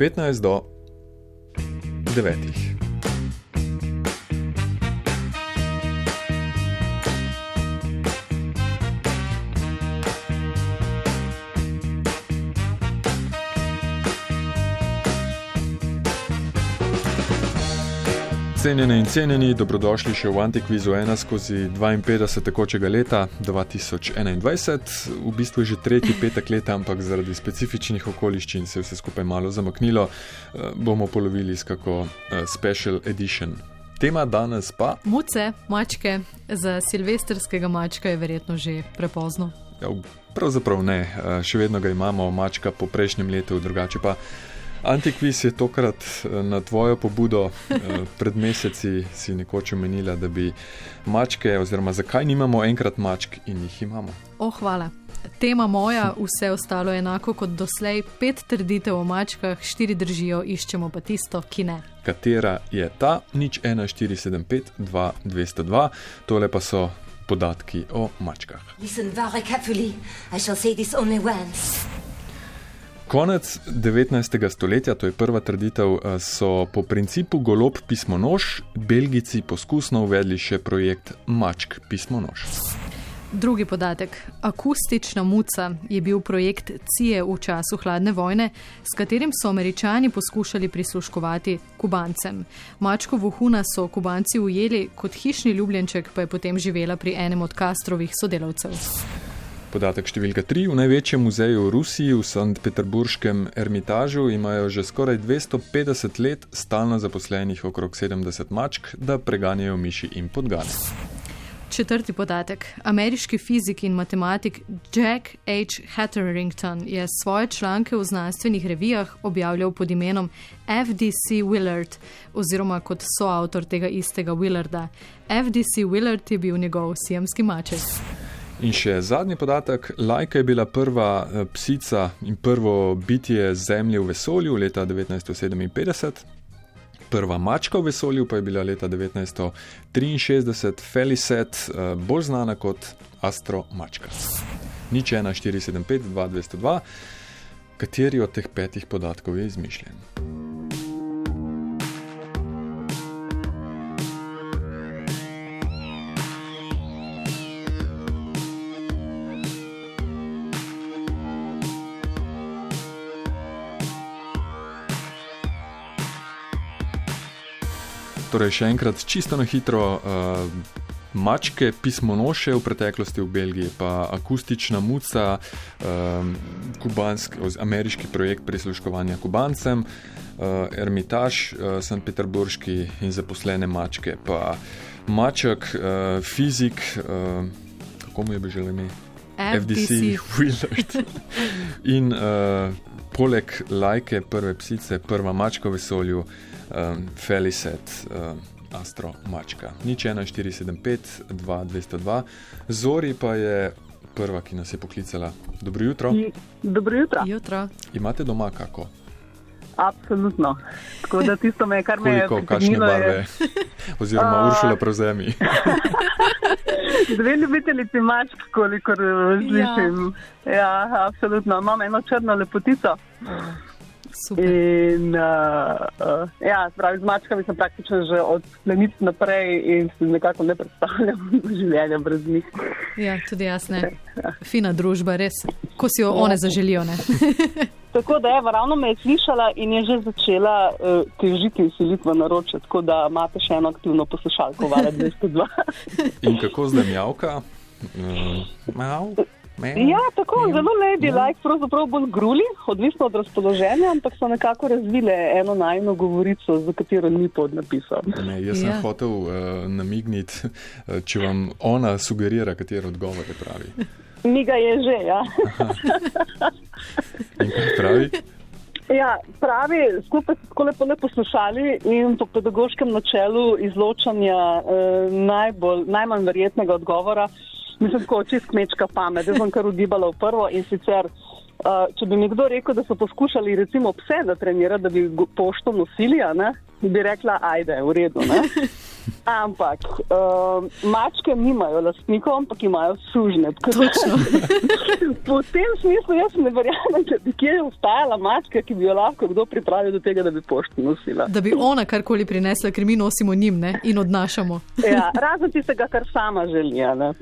15 do 9. Cenjene in cenjeni, dobrodošli še v Antikvizu 1 skozi 52 tekočega leta 2021. V bistvu je že tretji petek leta, ampak zaradi specifičnih okoliščin se je vse skupaj malo zamaknilo. Eh, bomo polovili s kako uh, special edition. Tema danes pa. Muce, mačke, za silvestrskega mačka je verjetno že prepozno. Ja, pravzaprav ne, uh, še vedno ga imamo, mačka po prejšnjem letu, drugače pa. Antikvis je tokrat eh, na tvojo pobudo. Eh, pred meseci si nekoč omenila, da bi mačke, oziroma zakaj nimamo enkrat mačk in jih imamo. O, hvala. Tema moja, vse ostalo je enako kot doslej. Pet trditev o mačkah, štiri držijo, iščemo pa tisto, ki ne. Katera je ta? Nič 1475, 2202, tole pa so podatki o mačkah. Listen very carefully, I shall say this only once. Konec 19. stoletja, to je prva trditev, eh, so po principu golob pismonoš Belgijci poskusno uvedli še projekt Mačk pismonoš. Drugi podatek. Akustična muca je bil projekt CIE v času hladne vojne, s katerim so američani poskušali prisluškovati kubancem. Mačko vohuna so kubanci ujeli, kot hišni ljubljenček pa je potem živela pri enem od Kastrovih sodelavcev. Podatek številka 3. V največjem muzeju v Rusiji, v St. Peterburškem Ermitažu, imajo že skoraj 250 let stalno zaposlenih okrog 70 mačk, da preganjajo miši in podgane. Četrti podatek. Ameriški fizik in matematik Jack H. Hatterington je svoje članke v znanstvenih revijah objavljal pod imenom FDC Willard oziroma kot soavtor tega istega Willarda. FDC Willard je bil njegov sijamski maček. In še zadnji podatek: Lajka je bila prva eh, psica in prvo bitje Zemlje v vesolju leta 1957. Prva mačka v vesolju pa je bila leta 1963, Felicet, eh, bolj znana kot Astro Mačka. Nič 1, 475, 2, 202, kateri od teh petih podatkov je izmišljen. Torej, še enkrat, čisto na hitro. Uh, Mačke, pismonoše v preteklosti v Belgiji, pa akustična muca, um, kubanski, ameriški projekt prisluškovanja kubancem, uh, Ermitaž, uh, St. Peterburški in zaposlene mačke, pa maček, uh, fizik, uh, kako mu je bi želel ime? FDC, Willard. in uh, poleg lajke prve psice, prva mačka v vesolju um, Felicet, um, Astro Mačka. Nič 1475, 2202, Zori pa je prva, ki nas je poklicala. Dobro jutro. Dobro jutro. jutro. Imate doma kako? Absolutno. Tako da tisto me kar me je. Koliko, kakšne barve? Je... Oziroma, uh, Uršula prevzemi. Dve ljubitelici mačk, kolikor slišim. Ja. ja, absolutno. Imam eno črno lepotico. Uh. In, uh, uh, ja, pravi, z mačkami sem praktično že od plenic naprej in si nekako ne predstavljam življenja brez njih. Ja, tudi jaz ne. Ja. Fina družba, res, ko si jo one zaželijo. tako da je, ravno me je slišala in je že začela uh, težiti in siliti v naroče, tako da imate še eno aktivno poslušalko, vale 202. in kako zdaj mjavka? Uh, Ja, tako je zelo ladylike, pravzaprav bolj gruli, odvisno od razpoloženja, ampak so nekako razvile eno najno govorico, za katero ni pod napisom. Ne, jaz sem ja. hotel uh, namigniti, uh, če vam ona sugerira, katero odgovor je pravi. Mi ga je že, ja. In kaj pravi? Ja, pravi, skupaj smo tako lepo ne poslušali in po pedagoškem načelu izločanja eh, najbolj, najmanj verjetnega odgovora mislim, kot čist kmečka pamet. Jaz sem kar ugibala v prvo in sicer, uh, če bi mi kdo rekel, da so poskušali recimo pse da trenirati, da bi pošto nosili, ne, bi rekla, ajde, v redu. Ampak uh, mačke nimajo lastnikov, ampak imajo sužne. po tem smislu jaz ne verjamem, da bi kje ostajala mačka, ki bi jo lahko kdo pripravil do tega, da bi pošto nosila. Da bi ona karkoli prinesla, ker mi nosimo njim ne? in odnašamo. ja, razen tistega, kar sama želi.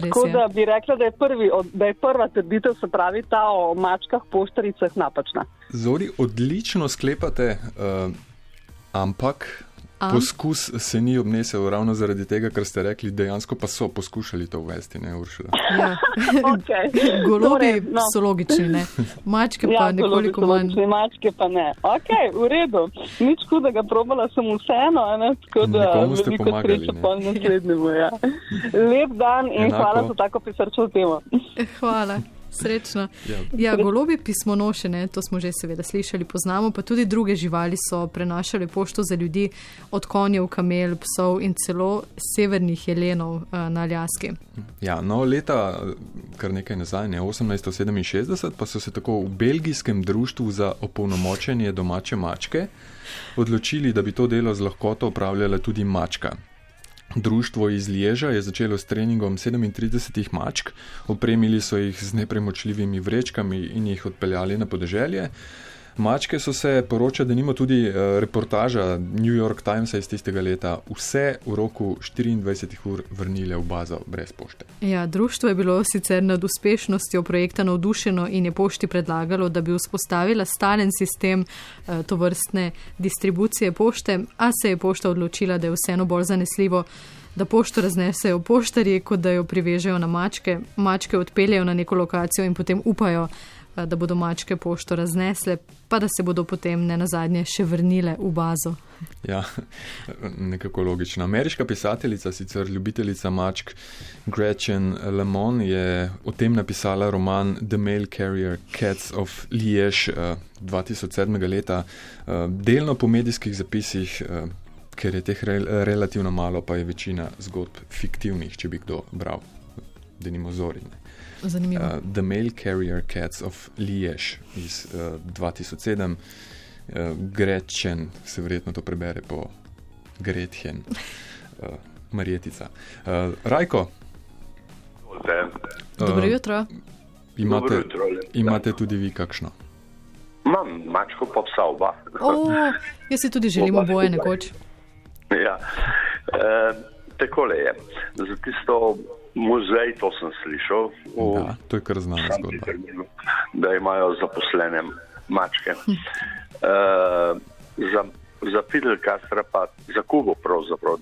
Tako da bi rekla, da je, prvi, da je prva trditev, se pravi ta o mačkah, poštaricah napačna. Zori, odlično sklepate, uh, ampak Am? Poskus se ni obnesel ravno zaradi tega, ker ste rekli, dejansko pa so poskušali to uvesti, ne uršila. Ja. okay. Golobi torej, no. so logični, ne? mačke pa ja, nekoliko manj. Mačke pa ne. Ok, v redu. Nič hudega, probala sem vseeno, ne? tako da veliko sreče pa naslednjemu. Ja. Lep dan in Enako. hvala za tako pisarčo temo. Hvala. Srečno. Ja, ja golobi pismonošene, to smo že seveda slišali, poznamo, pa tudi druge živali so prenašale pošto za ljudi, od konjev, kamel, psov in celo severnih jelenov uh, na Aljaski. Ja, no, leta, kar nekaj nazaj, ne, 1867, pa so se tako v belgijskem društvu za opolnomočenje domače mačke odločili, da bi to delo z lahkoto upravljala tudi mačka. Društvo iz Lieža je začelo s treningom 37 mačk, opremili so jih z nepremočljivimi vrečkami in jih odpeljali na podeželje. Mačke so se, poroča, da nima tudi uh, reportaža New York Timesa iz tistega leta, vse v roku 24 ur vrnile v bazo brez pošte. Ja, društvo je bilo sicer nad uspešnostjo projekta navdušeno in je pošti predlagalo, da bi vzpostavila stalen sistem uh, tovrstne distribucije pošte, a se je pošta odločila, da je vseeno bolj zanesljivo. Da pošto raznesejo poštarji, kot da jo privežejo na mačke, mačke odpeljejo na neko lokacijo in potem upajo, Eh, da bodo mačke pošto raznesle, pa da se bodo potem ne nazadnje še vrnile v bazo. Ja, nekako logično. Ameriška pisateljica, sicer ljubiteljica mačk Gretchen Lemon, je o tem napisala roman The Mail Carrier Cats of Liege 2007. leta, eh, delno po medijskih zapisih. Eh, ker je teh relativno malo, pa je večina zgodb fiktivnih, če bi kdo bral, da nimo zorine. Zanimivo. Uh, The Mail Carrier Cats of Liege iz uh, 2007, uh, Gretchen, se verjetno to prebere po Gretchen, uh, Marjetica. Uh, Rajko. Dobro jutro. Imate, Dobro jutro. imate tudi vi kakšno? Imam mačko, pa psa oba. oh, jaz si tudi želim oboje nekoč. Ja, e, takole je. Za tisto muzej, to sem slišal. V, da, to je kar znano zgodba. Terminu, da imajo zaposlene mačke. Hm. Uh, za, za Fidel Castro, pa za Kubo,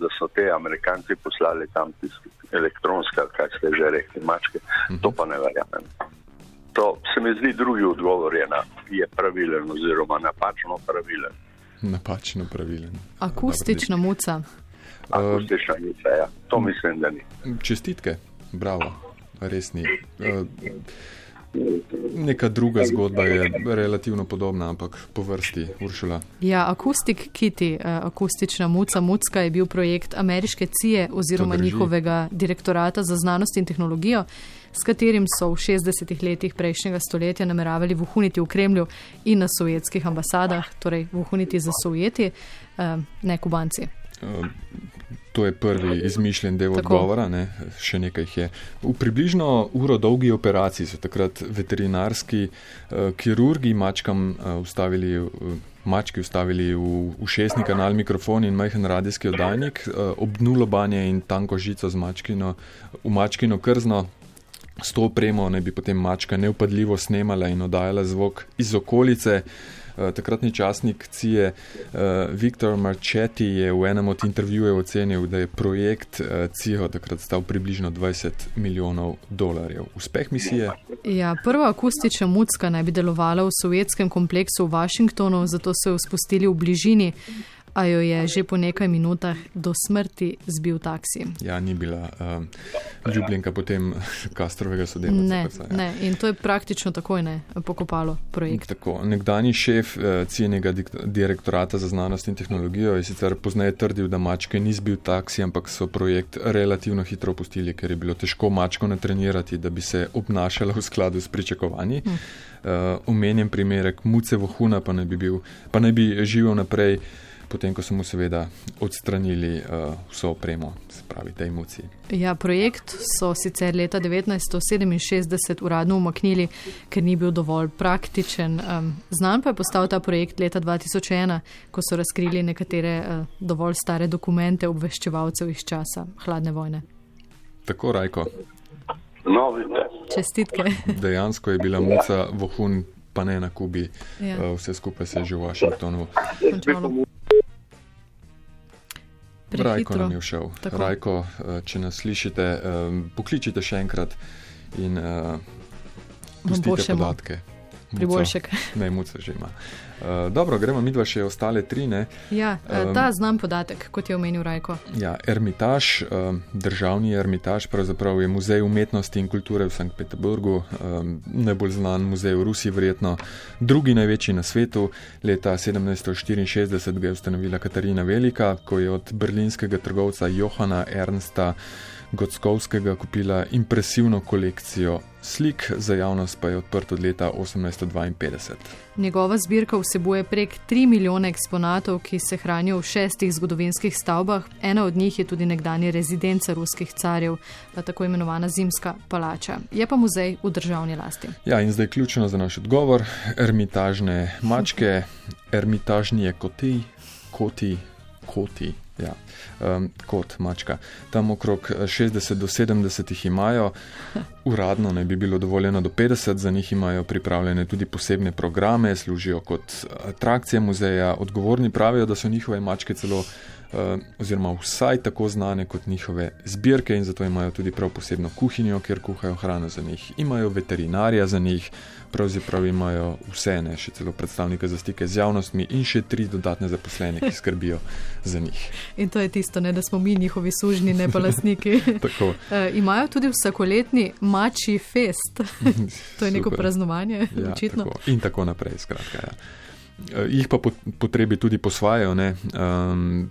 da so te Amerikanci poslali tam tisti elektronske, kaj ste že rekli, mačke, hm. to pa ne verjamem. To se mi zdi drugi odgovor, je, na, je pravilen oziroma napačno pravilen. Napačno pravilen. Akustična muca. Akustična muca, ja. To mislim, da ni. Čestitke, bravo, res ni. Uh, neka druga zgodba je relativno podobna, ampak po vrsti Uršula. Ja, Akustik Kitty, uh, akustična muca Mucka je bil projekt ameriške CIE oziroma njihovega direktorata za znanost in tehnologijo, s katerim so v 60-ih letih prejšnjega stoletja nameravali vuhuniti v Kremlju in na sovjetskih ambasadah, torej vuhuniti za sovjeti, uh, ne kubanci. Uh, To je prvi izmišljen del Tako. odgovora, ne? še nekaj je. V približno uro dolgi operaciji so takrat veterinarski uh, kirurgi mačkam uh, ustavili. Uh, Mački ustavili v ušesni kanal mikrofon in majhen radijski oddajnik, obnulo banje in tanko žico mačkino, v mačkino krzno. S to opremo naj bi potem mačka neupadljivo snemala in oddajala zvok iz okolice. Eh, takratni časnik CIE uh, Viktor Marchetti je v enem od intervjujev ocenil, da je projekt uh, CIE takrat stal približno 20 milijonov dolarjev. Uspeh misije? Ja, prva akustična mucka naj bi delovala v sovjetskem kompleksu v Washingtonu, zato so jo spustili v bližini a jo je že po nekaj minutah do smrti zbil taksi. Ja, ni bila um, ljubljenka potem Kastrovega sodelavca. Ne, ja. ne, in to je praktično takoj ne pokopalo projekt. Tako, nekdani šef uh, cijenega direktorata za znanost in tehnologijo je sicer pozneje trdil, da mačke ni zbil taksi, ampak so projekt relativno hitro opustili, ker je bilo težko mačko natrenirati, da bi se obnašala v skladu s pričakovanji. Hm. Uh, omenjen primerek muce vohuna pa naj bi, bil, pa naj bi živel naprej potem ko so mu seveda odstranili uh, vso opremo, se pravi, te emocije. Ja, projekt so sicer leta 1967 uradno umaknili, ker ni bil dovolj praktičen. Um, znan pa je postal ta projekt leta 2001, ko so razkrili nekatere uh, dovolj stare dokumente obveščevalcev iz časa hladne vojne. Tako, Rajko. No, vidite. Čestitke. Dejansko je bila muca vohun, pa ne na Kubi. Ja. Uh, vse skupaj se je že v Washingtonu. Končalo. Rajko Prehitro. nam je všel. Tako. Rajko, eh, če nas slišite, um, pokličite še enkrat in uh, pustite podatke. Priboljšek. Ne, muca že ima. Uh, dobro, gremo mi dva še ostale tri. Ne? Ja, Um, ta znan podatek, kot je omenil Rajko. Ja, Ermitaž, um, državni Ermitaž, pravzaprav je muzej umetnosti in kulture v Sankt Peterburgu, um, najbolj znan muzej v Rusiji, verjetno drugi največji na svetu. Leta 1764 ga je ustanovila Katarina Velika, ko je od berlinskega trgovca Johana Ernsta Gockovskega kupila impresivno kolekcijo slik, za javnost pa je odprt od leta 1852. Njegova zbirka vsebuje prek 3 milijone eksponatov, ki se hranijo v šestih zgodovinskih stavbah. Ena od njih je tudi nekdanja rezidenca ruskih carjev, pa tako imenovana Zimska palača. Je pa muzej v državni lasti. Ja, in zdaj ključno za naš odgovor: ermitažne mačke, ermitažnije koti, koti, koti. Ja, um, kot mačka. Tam okrog eh, 60 do 70 jih imajo, uradno naj bi bilo dovoljeno do 50, za njih imajo pripravljene tudi posebne programe, služijo kot atrakcije muzeja. Odgovorni pravijo, da so njihove mačke celo, uh, oziroma vsaj tako znane kot njihove zbirke, in zato imajo tudi prav posebno kuhinjo, kjer kuhajo hrano za njih. Imajo veterinarja za njih, pravzaprav imajo vse, ne še celo predstavnike za stike z javnostmi in še tri dodatne zaposlene, ki skrbijo za njih. In to je tisto, ne, da smo mi njihovi sužnji, ne pa lastniki. Tako. E, imajo tudi vsakoletni mači fest. to je neko Super. praznovanje, Ja, očitno. tako. In tako naprej, skratka. Ja. Eh, Jih pa po potrebi tudi posvajajo. ne. Um,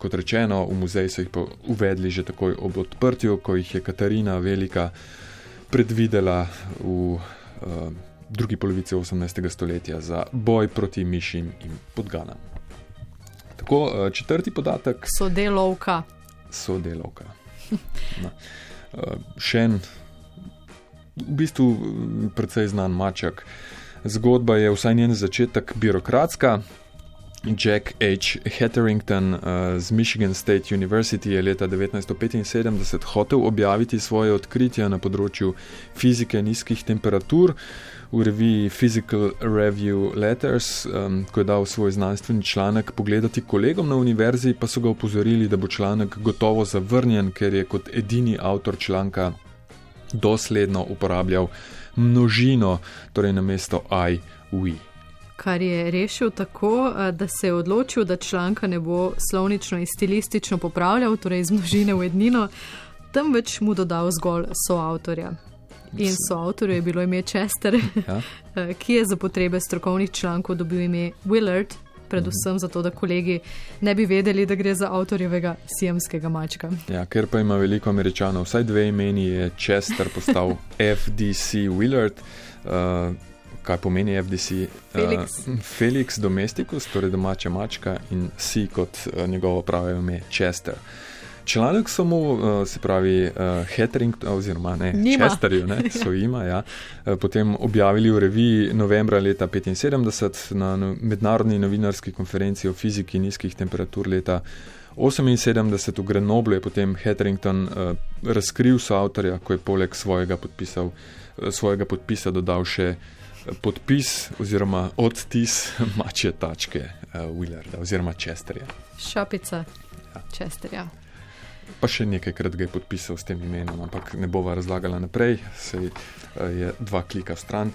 kot rečeno, v muzej so jih uvedli že takoj ob odprtju, ko jih je Katarina Velika predvidela v uh, drugi polovici 18. stoletja za boj proti mišim in podganam. Tako, uh, četrti podatek Sodelovka. sodelovka. No. Uh, še en, v bistvu precej znan mačak. Zgodba je vsaj njen začetek birokratska. Jack H. Hetherington uh, z Michigan State University je leta 1975 hotel objaviti svoje odkritja na področju fizike nizkih temperatur v reviji Physical Review Letters, um, ko je dal svoj znanstveni članek pogledati kolegom na univerzi, pa so ga opozorili, da bo članek gotovo zavrnjen, ker je kot edini avtor članka dosledno uporabljal množino, torej namesto I, we. Kar je rešil tako, eh, da se je odločil, da članka ne bo slovnično in stilistično popravljal, torej iz množine v ednino, temveč mu dodal zgolj soavtorja. In soavtorju je bilo ime Chester, Ja? eh, ki je za potrebe strokovnih člankov dobil ime Willard, predvsem zato, da kolegi ne bi vedeli, da gre za avtorjevega sijamskega mačka. Ja, ker pa ima veliko američanov, vsaj dve imeni, je Chester postal FDC Willard. Uh, kaj pomeni FDC? Felix. Uh, Felix Domesticus, torej domača mačka, in C kot uh, njegovo pravo ime Chester. Članek so mu, uh, se pravi, uh, Hettering, oziroma ne, Njima. Chesterju, ne, so jima, ja, uh, potem objavili v reviji novembra leta 1975 na no- mednarodni novinarski konferenci o fiziki nizkih temperatur leta 1978 v Grenoblu je potem Hetherington uh, razkril soavtorja, ko je poleg svojega, podpisal, uh, svojega podpisa dodal še eh, podpis oziroma odtis mačje tačke uh, Willarda oziroma Chesterja. Šapica Chesterja. Pa še nekajkrat ga je podpisal s tem imenom, ampak ne bova razlagala naprej, sej uh, je dva klika stran.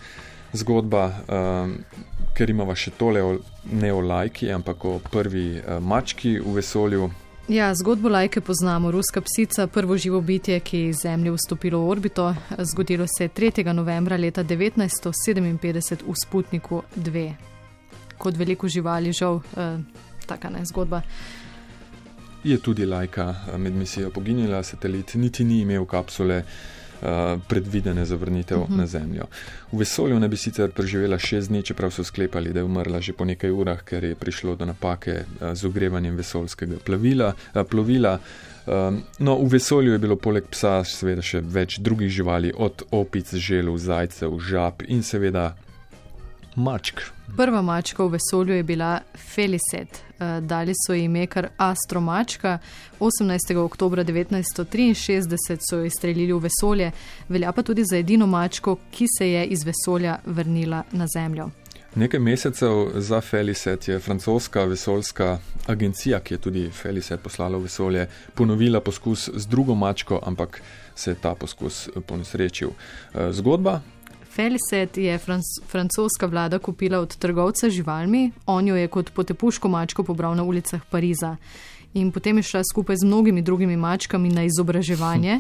Zgodba, um, ker imamo še tole, o, ne o lajki, ampak o prvi uh, mački v vesolju. Ja, zgodbo lajke poznamo. Ruska psica, prvo živo bitje, ki je iz Zemlje vstopilo v orbito, zgodilo se je 3. novembra leta 1957 v Sputniku 2. Kot veliko živali, žal, eh, taka ne zgodba. Je tudi lajka eh, med misijo poginila, satelit niti ni imel kapsule. Predvidene za vrnitev uh mhm. -huh. na Zemljo. V vesolju ne bi sicer preživela šest dni, čeprav so sklepali, da je umrla že po nekaj urah, ker je prišlo do napake z ogrevanjem vesoljskega plavila, plovila. No, v vesolju je bilo poleg psa seveda še več drugih živali, od opic, želv, zajcev, žab in seveda mačk. Prva mačka v vesolju je bila Felicet. Eh, dali so ji ime kar Astromačka. 18. oktober 1963 so jo izstrelili v vesolje, velja pa tudi za edino mačko, ki se je iz vesolja vrnila na Zemljo. Nekaj mesecev za Felicet je francoska vesoljska agencija, ki je tudi Felicet poslala v vesolje, ponovila poskus z drugo mačko, ampak se je ta poskus ponesrečil. Eh, zgodba Felicet je franc francoska vlada kupila od trgovca živalmi, on jo je kot potepuško mačko pobral na ulicah Pariza. In potem je šla skupaj z mnogimi drugimi mačkami na izobraževanje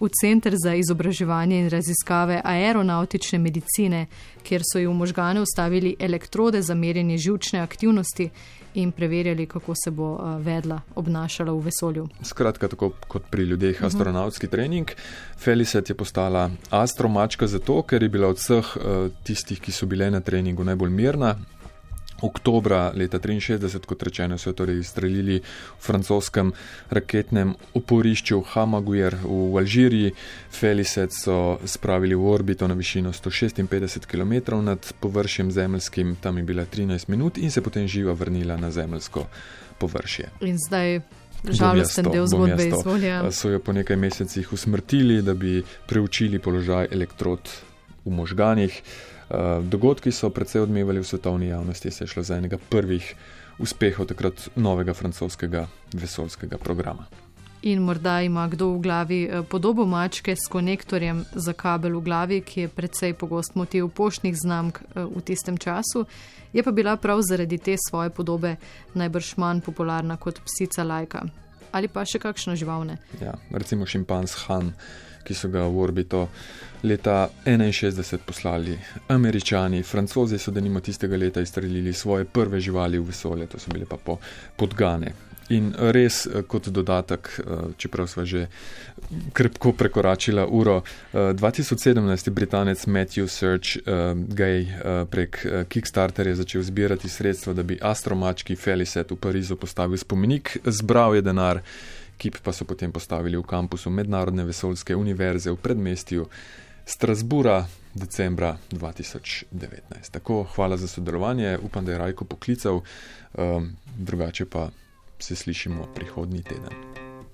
v Center za izobraževanje in raziskave aeronautične medicine, kjer so ji v možgane ustavili elektrode za merjenje žilčne aktivnosti in preverjali, kako se bo vedla, obnašala v vesolju. Skratka, tako kot pri ljudeh, mhm. astronautski uh -huh. trening. Felicet je postala astromačka zato, ker je bila od vseh tistih, ki so bile na treningu, najbolj mirna, oktobra leta 1963, kot rečeno, so torej izstrelili v francoskem raketnem oporišču Hamaguer v Alžiriji. Felicet so spravili v orbito na višino 156 km nad površjem zemljskim, tam je bila 13 minut in se potem živa vrnila na zemljsko površje. In zdaj. Žalosten del zgodbe izvolja. So jo po nekaj mesecih usmrtili, da bi preučili položaj elektrod v možganjih. Eh, dogodki so precej odmevali v svetovni javnosti, se je šlo za enega prvih uspehov takrat novega francoskega vesoljskega programa. In morda ima kdo v glavi eh, podobo mačke s konektorjem za kabel v glavi, ki je precej pogost motiv poštnih znamk eh, v tistem času, je pa bila prav zaradi te svoje podobe najbrž manj popularna kot psica lajka. Ali pa še kakšno živalne. Ja, recimo šimpanz Han ki so ga v orbito leta 61 poslali američani, francozi so denimo tistega leta izstrelili svoje prve živali v vesolje, to so bile pa po podgane. In res, eh, kot dodatek, eh, čeprav smo že krpko prekoračili uro, 2017 eh, je britanec Matthew Search gay prek Kickstarterja začel zbirati sredstva, da bi astromački Felicet v Parizu postavil spomenik, zbral je denar kip pa so potem postavili v kampusu Mednarodne vesoljske univerze v predmestju Strasbura decembra 2019. Tako, hvala za sodelovanje, upam, da je Rajko poklical, um, drugače pa se slišimo prihodnji teden.